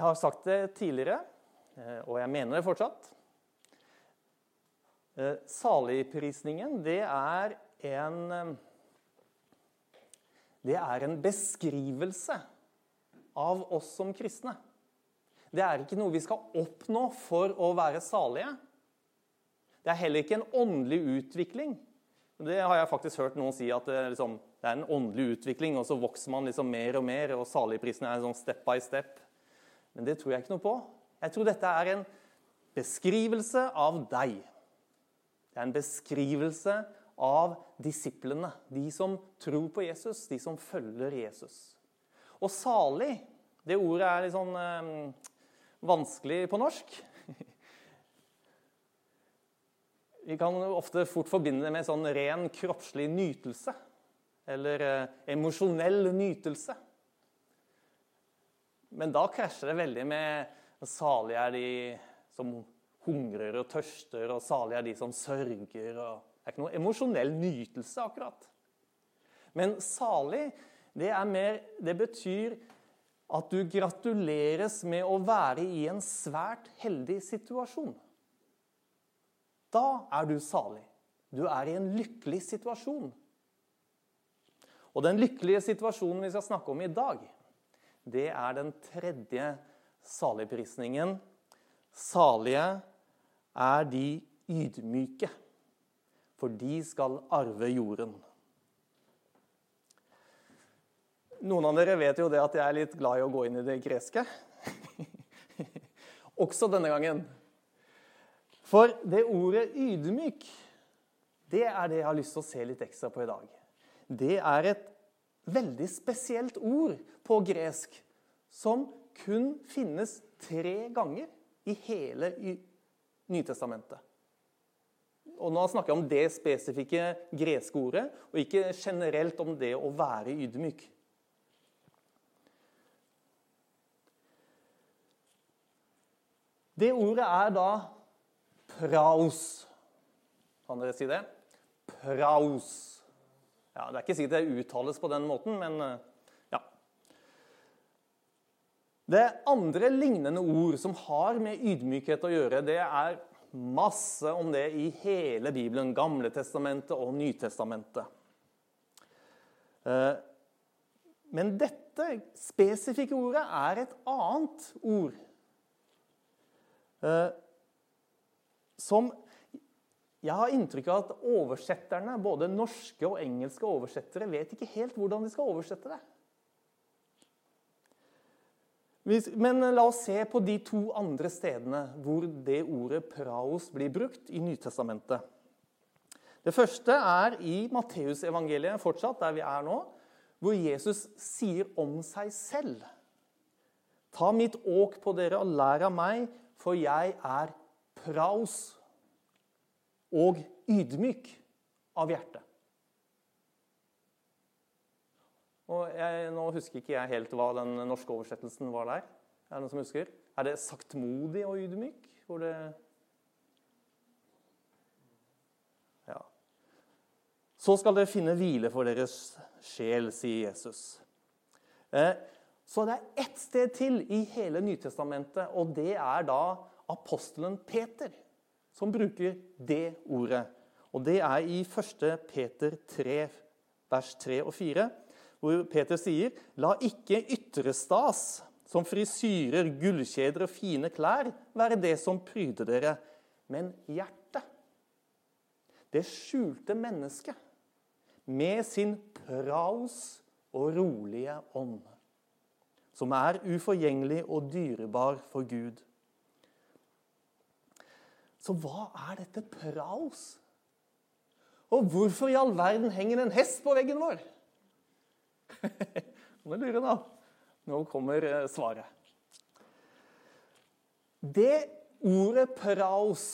Jeg har sagt det tidligere, eh, og jeg mener det fortsatt. Eh, saligprisningen, det er en eh, Det er en beskrivelse av oss som kristne. Det er ikke noe vi skal oppnå for å være salige. Det er heller ikke en åndelig utvikling. Det har jeg faktisk hørt noen si, at det, liksom, det er en åndelig utvikling, og så vokser man liksom mer og mer, og saligprisen er sånn step by step. Men det tror jeg ikke noe på. Jeg tror dette er en beskrivelse av deg. Det er en beskrivelse av disiplene, de som tror på Jesus, de som følger Jesus. Og salig, det ordet er litt sånn øh, vanskelig på norsk. Vi kan ofte fort forbinde det med sånn ren kroppslig nytelse. Eller eh, emosjonell nytelse. Men da krasjer det veldig med salige er de som hungrer og tørster, og salige er de som sørger. Og det er ikke noe emosjonell nytelse, akkurat. Men salig, det, mer, det betyr at du gratuleres med å være i en svært heldig situasjon. Da er du salig. Du er i en lykkelig situasjon. Og den lykkelige situasjonen vi skal snakke om i dag, det er den tredje saligprisningen. Salige er de ydmyke, for de skal arve jorden. Noen av dere vet jo det at jeg er litt glad i å gå inn i det greske. Også denne gangen. For det ordet 'ydmyk', det er det jeg har lyst til å se litt ekstra på i dag. Det er et veldig spesielt ord på gresk som kun finnes tre ganger i hele Nytestamentet. Og nå snakker jeg om det spesifikke greske ordet, og ikke generelt om det å være ydmyk. Det ordet er da praus. Kan dere si det? Praus. Ja, Det er ikke sikkert det uttales på den måten, men eh, ja. Det andre lignende ord som har med ydmykhet å gjøre, det er masse om det i hele Bibelen. Gamle testamentet og Nytestamentet. Eh, men dette spesifikke ordet er et annet ord. Eh, som jeg har inntrykk av at oversetterne, både norske og engelske oversettere, vet ikke helt hvordan de skal oversette det. Men la oss se på de to andre stedene hvor det ordet 'praos' blir brukt i Nytestamentet. Det første er i Matteusevangeliet, fortsatt, der vi er nå, hvor Jesus sier om seg selv Ta mitt åk på dere og lær av meg, for jeg er praos og ydmyk av hjerte. Og jeg, Nå husker ikke jeg helt hva den norske oversettelsen var der. Er det noen som husker? Er det saktmodig og ydmyk? Hvor det Ja. Så skal dere finne hvile for deres sjel, sier Jesus. Eh, så det er ett sted til i hele Nytestamentet, og det er da apostelen Peter som bruker det ordet. Og det er i 1. Peter 3, vers 3 og 4, hvor Peter sier La ikke ytre stas som frisyrer, gullkjeder og fine klær være det som pryder dere, men hjertet. Det skjulte mennesket med sin praus og rolige ånd, som er uforgjengelig og dyrebar for Gud. Så hva er dette praos? Og hvorfor i all verden henger en hest på veggen vår? Nå lurer nå. Nå kommer eh, svaret. Det ordet praos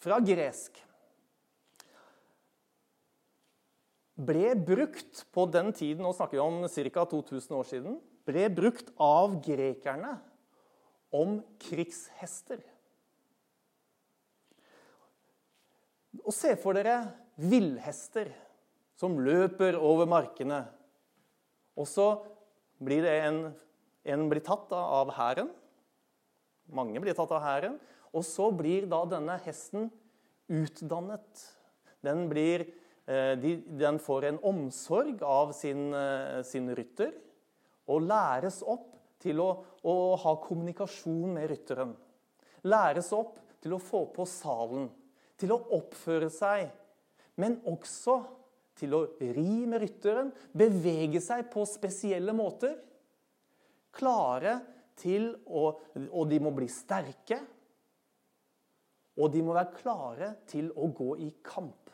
fra gresk ble brukt på den tiden, nå snakker vi om ca. 2000 år siden, ble brukt av grekerne om krigshester. Og se for dere villhester som løper over markene. Og så blir en, en blir tatt av hæren. Mange blir tatt av hæren. Og så blir da denne hesten utdannet. Den, blir, eh, den får en omsorg av sin, eh, sin, rytter og læres opp til å, å ha kommunikasjon med rytteren. Læres opp til å få på salen, til å oppføre seg, men også til å ri med rytteren, bevege seg på spesielle måter. Klare til å Og de må bli sterke. Og de må være klare til å gå i kamp.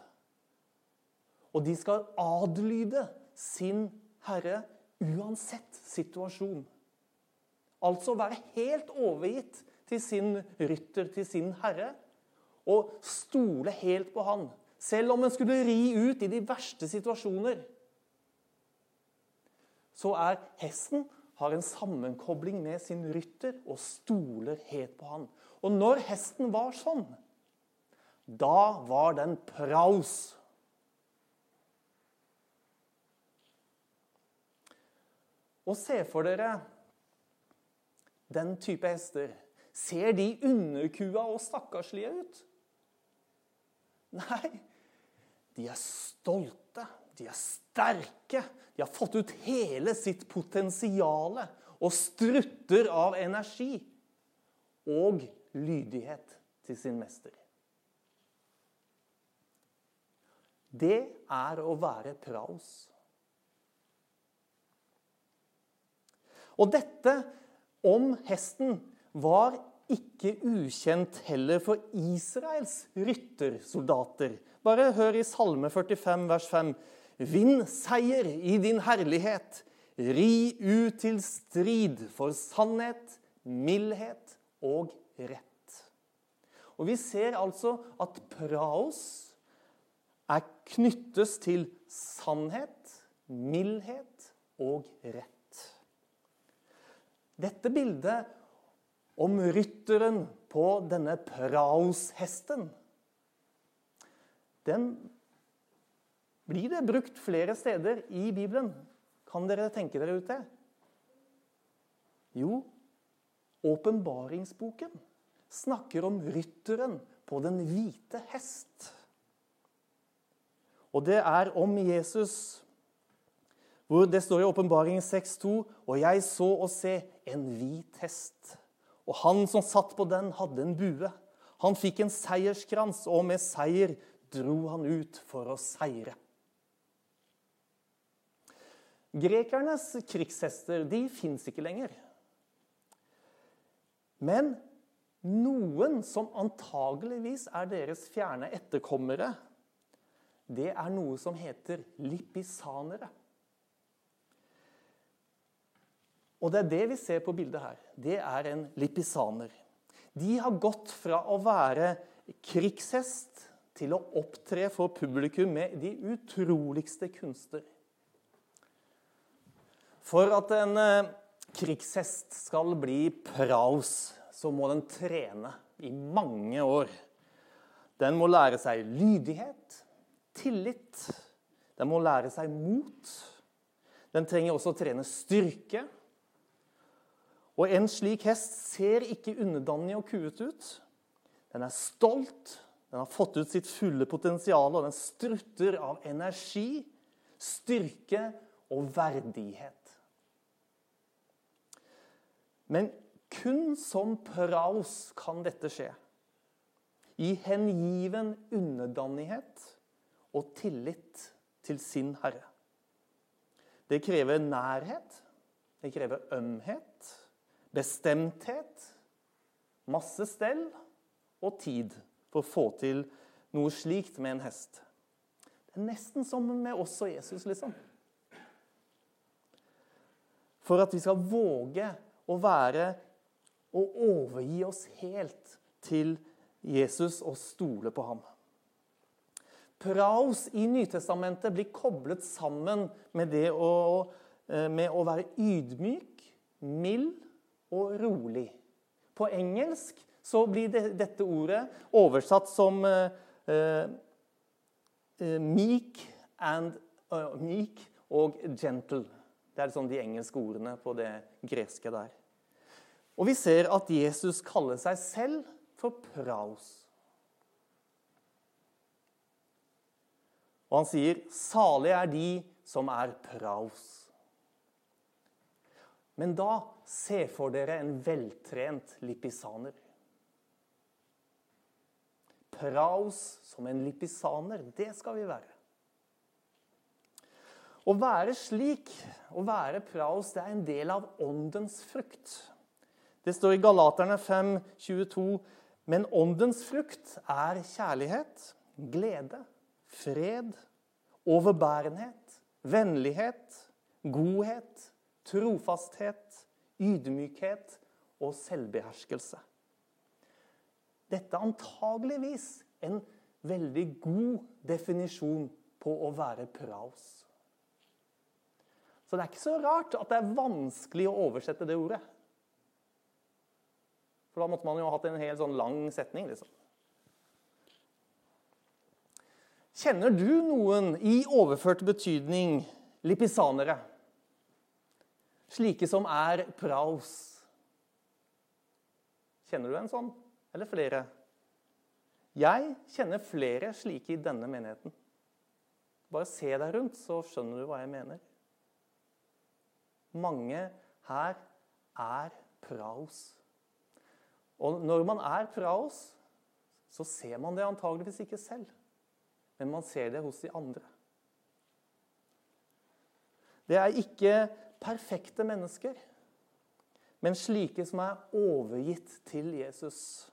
Og de skal adlyde sin herre uansett situasjon. Altså være helt overgitt til sin rytter, til sin herre, og stole helt på han. Selv om en skulle ri ut i de verste situasjoner, så er hesten har en sammenkobling med sin rytter og stoler helt på han. Og når hesten var sånn, da var den praus. Og se for dere den type hester. Ser de underkua og stakkarslige ut? Nei, de er stolte. De er sterke. De har fått ut hele sitt potensial og strutter av energi og lydighet til sin mester. Det er å være praos. Og dette om hesten var ikke ukjent heller for Israels ryttersoldater. Bare hør i Salme 45, vers 5. Vinn seier i din herlighet. Ri ut til strid for sannhet, mildhet og rett. Og Vi ser altså at praos er knyttes til sannhet, mildhet og rett. Dette bildet om rytteren på denne praos-hesten den blir det brukt flere steder i Bibelen. Kan dere tenke dere ut det? Jo, åpenbaringsboken snakker om rytteren på den hvite hest. Og det er om Jesus, hvor det står i Åpenbaringen 6,2.: Og jeg så og se en hvit hest, og han som satt på den, hadde en bue. Han fikk en seierskrans, og med seier dro han ut for å seire. Grekernes krigshester de fins ikke lenger. Men noen som antageligvis er deres fjerne etterkommere, det er noe som heter lippisanere. Og det er det vi ser på bildet her. Det er en lipisaner. De har gått fra å være krigshest til å opptre for publikum med de utroligste kunster. For at en eh, krigshest skal bli praus, så må den trene i mange år. Den må lære seg lydighet, tillit. Den må lære seg mot. Den trenger også å trene styrke. Og en slik hest ser ikke underdanig og kuet ut. Den er stolt, den har fått ut sitt fulle potensial, og den strutter av energi, styrke og verdighet. Men kun som praus kan dette skje. I hengiven underdanighet og tillit til sin herre. Det krever nærhet, det krever ømhet, bestemthet, masse stell og tid for å få til noe slikt med en hest. Det er nesten som med oss og Jesus, liksom. For at vi skal våge å være og overgi oss helt til Jesus og stole på ham. Praus i Nytestamentet blir koblet sammen med det å, eh, med å være ydmyk, mild og rolig. På engelsk så blir det, dette ordet oversatt som uh, uh, meek, and, uh, meek og gentle. Det er sånn de engelske ordene på det greske der. Og vi ser at Jesus kaller seg selv for praos. Og han sier, 'Salig er de som er praos'. Men da se for dere en veltrent lipisaner. Praos som en lipisaner, det skal vi være. Å være slik, å være praos, det er en del av åndens frukt. Det står i Galaterne 5, 22, men åndens frukt er kjærlighet, glede, fred, overbærenhet, vennlighet, godhet, trofasthet, ydmykhet og selvbeherskelse. Dette er antageligvis en veldig god definisjon på å være praos. Så det er ikke så rart at det er vanskelig å oversette det ordet. For da måtte man jo ha hatt en helt sånn lang setning. liksom. Kjenner du noen i overført betydning lipisanere? Slike som er praos? Kjenner du en sånn, eller flere? Jeg kjenner flere slike i denne menigheten. Bare se deg rundt, så skjønner du hva jeg mener. Mange her er praos. Og når man er praos, så ser man det antageligvis ikke selv. Men man ser det hos de andre. Det er ikke perfekte mennesker, men slike som er overgitt til Jesus,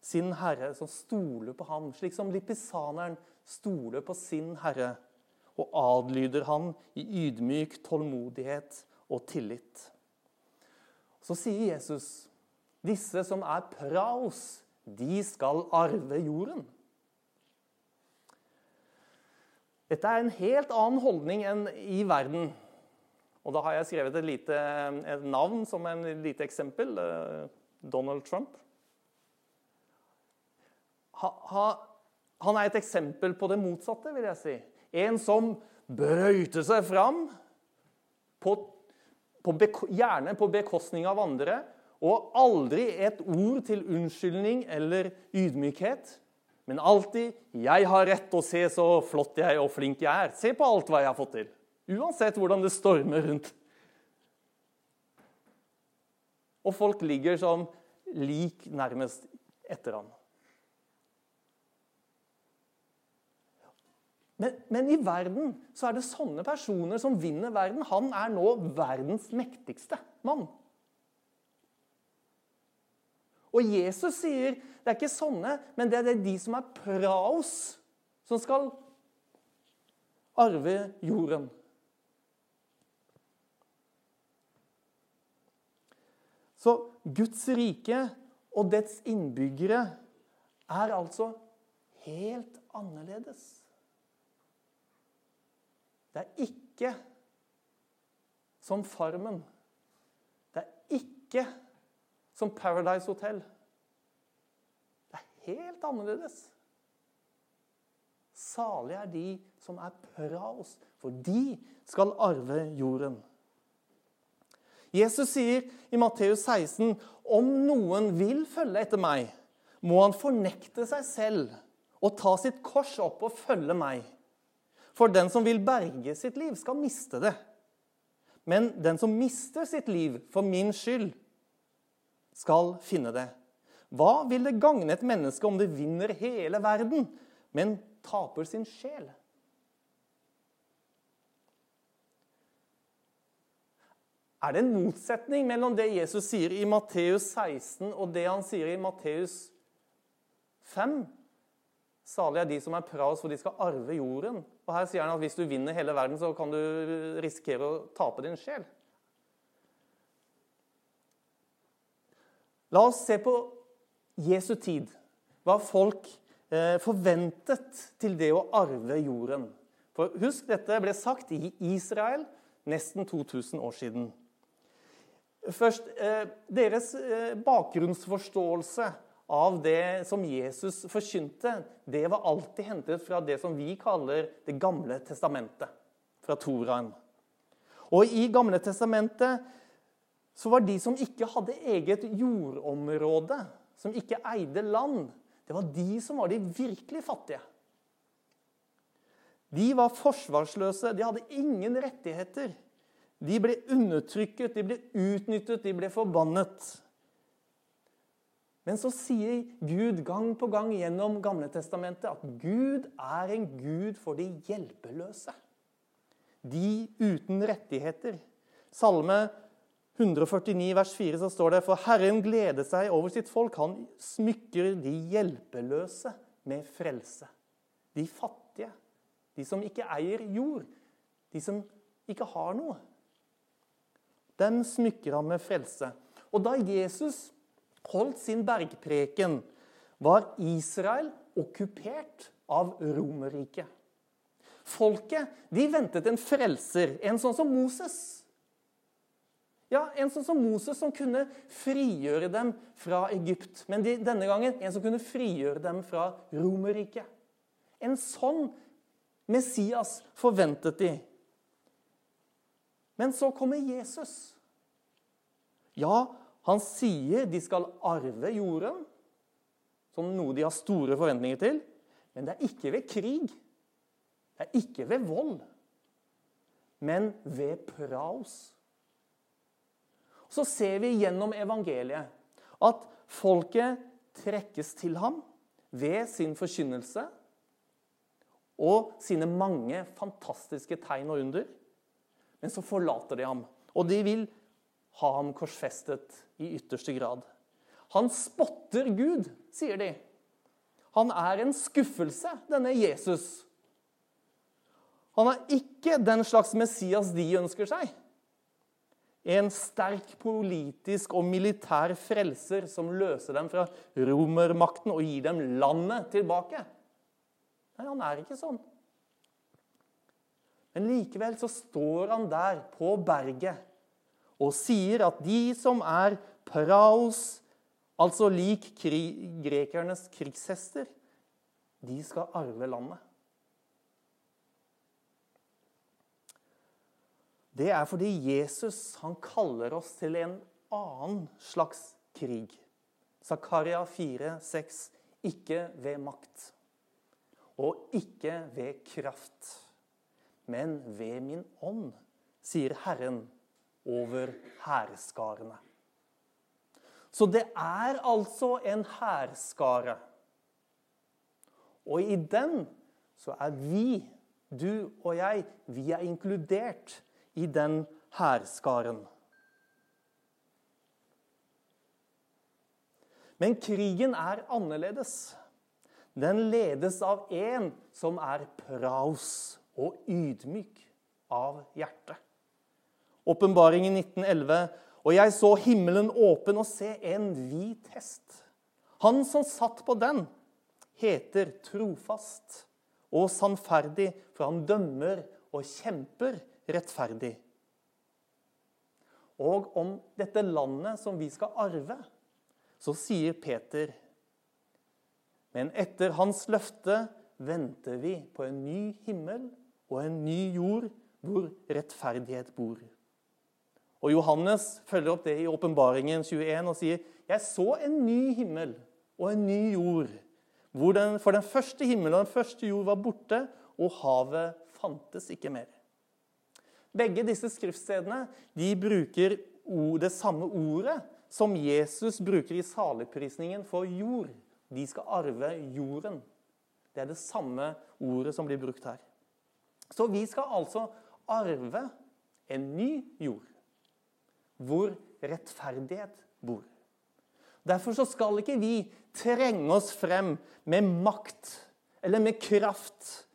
sin Herre, som stoler på ham, slik som lipisaneren stoler på sin Herre og adlyder han i ydmyk tålmodighet og tillit. Så sier Jesus, disse som er praos, de skal arve jorden. Dette er en helt annen holdning enn i verden. Og da har jeg skrevet et, lite, et navn som en lite eksempel. Eh, Donald Trump. Ha, ha, han er et eksempel på det motsatte, vil jeg si. En som brøyter seg fram, på, på, gjerne på bekostning av andre, og aldri et ord til unnskyldning eller ydmykhet. Men alltid 'Jeg har rett, og se så flott jeg og flink jeg er'. Se på alt hva jeg har fått til. Uansett hvordan det stormer rundt. Og folk ligger som lik nærmest etter ham. Men, men, i verden så er det sånne personer som vinner verden. Han er nå verdens mektigste mann. Og Jesus sier det er ikke sånne, men det er de som er praos, som skal arve jorden. Så Guds rike og dets innbyggere er altså helt annerledes. Det er ikke som Farmen. Det er ikke som Paradise Hotel. Det er helt annerledes. Salige er de som er praos, for de skal arve jorden. Jesus sier i Matteus 16.: Om noen vil følge etter meg, må han fornekte seg selv og ta sitt kors opp og følge meg. For den som vil berge sitt liv, skal miste det. Men den som mister sitt liv for min skyld, skal finne det. Hva vil det gagne et menneske om det vinner hele verden, men taper sin sjel? Er det en motsetning mellom det Jesus sier i Matteus 16, og det han sier i Matteus 5? Salig er de som er praos, for de skal arve jorden. Og Her sier han at hvis du vinner hele verden, så kan du risikere å tape din sjel. La oss se på Jesu tid. Hva folk eh, forventet til det å arve jorden. For Husk, dette ble sagt i Israel nesten 2000 år siden. Først, eh, Deres eh, bakgrunnsforståelse av det som Jesus forkynte, det var alltid hentet fra det som vi kaller Det gamle testamentet, fra Toraen. Og I Gamle testamentet så var de som ikke hadde eget jordområde, som ikke eide land, det var de som var de virkelig fattige. De var forsvarsløse, de hadde ingen rettigheter. De ble undertrykket, de ble utnyttet, de ble forbannet. Men så sier Gud gang på gang gjennom Gamle Testamentet at Gud er en gud for de hjelpeløse. De uten rettigheter. Salme 149 vers 4 så står det For Herren gleder seg over sitt folk. Han smykker de hjelpeløse med frelse. De fattige. De som ikke eier jord. De som ikke har noe. Dem smykker han med frelse. Og da Jesus holdt sin bergpreken, var Israel okkupert av Romerriket. Folket de ventet en frelser, en sånn som Moses. Ja, En sånn som Moses som kunne frigjøre dem fra Egypt. Men de, denne gangen en som kunne frigjøre dem fra Romerriket. En sånn Messias forventet de. Men så kommer Jesus. Ja, han sier de skal arve jorden, som noe de har store forventninger til. Men det er ikke ved krig. Det er ikke ved vold, men ved praos. Så ser vi gjennom evangeliet at folket trekkes til ham ved sin forkynnelse og sine mange fantastiske tegn og under. Men så forlater de ham, og de vil ha ham korsfestet i ytterste grad. Han spotter Gud, sier de. Han er en skuffelse, denne Jesus. Han er ikke den slags Messias de ønsker seg. En sterk politisk og militær frelser som løser dem fra romermakten og gir dem landet tilbake. Nei, han er ikke sånn. Men likevel så står han der på berget og sier at de som er praos, altså lik kri grekernes krigshester, de skal arve landet. Det er fordi Jesus han kaller oss til en annen slags krig. Zakaria 4, 6. Ikke ved makt og ikke ved kraft, men ved min ånd, sier Herren over hærskarene. Så det er altså en hærskare. Og i den så er vi, du og jeg, vi er inkludert i den hærskaren. Men krigen er annerledes. Den ledes av en som er praus og ydmyk av hjerte. Åpenbaringen 1911. Og jeg så himmelen åpen og se en hvit hest. Han som satt på den, heter trofast og sannferdig, for han dømmer og kjemper rettferdig. Og om dette landet som vi skal arve, så sier Peter Men etter hans løfte venter vi på en ny himmel og en ny jord hvor rettferdighet bor. Og Johannes følger opp det i åpenbaringen 21 og sier Jeg så en ny himmel og en ny jord, den, for den første himmel og den første jord var borte, og havet fantes ikke mer. Begge disse skriftstedene de bruker det samme ordet som Jesus bruker i saligprisningen for jord. De skal arve jorden. Det er det samme ordet som blir brukt her. Så vi skal altså arve en ny jord, hvor rettferdighet bor. Derfor skal ikke vi trenge oss frem med makt eller med kraft.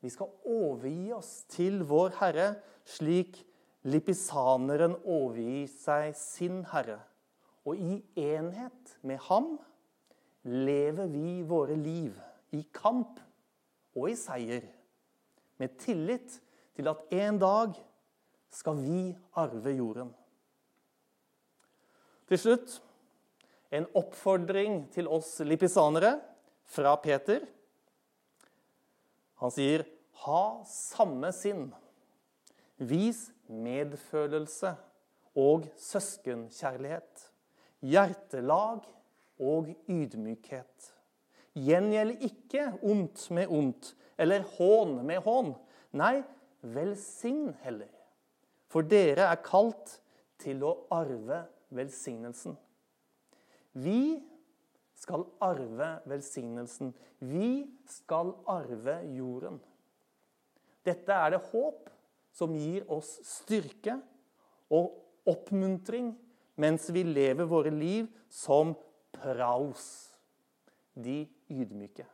Vi skal overgi oss til vår Herre slik lipisaneren overgir seg sin herre. Og i enhet med ham lever vi våre liv i kamp og i seier, med tillit til at en dag skal vi arve jorden. Til slutt en oppfordring til oss lipisanere fra Peter. Han sier, 'Ha samme sinn' Vis medfølelse og søskenkjærlighet. Hjertelag og ydmykhet. Gjengjeld ikke ondt med ondt eller hån med hån. Nei, velsign heller. For dere er kalt til å arve velsignelsen. Vi skal arve velsignelsen. Vi skal arve jorden. Dette er det håp som gir oss styrke og oppmuntring mens vi lever våre liv som praus, de ydmyke.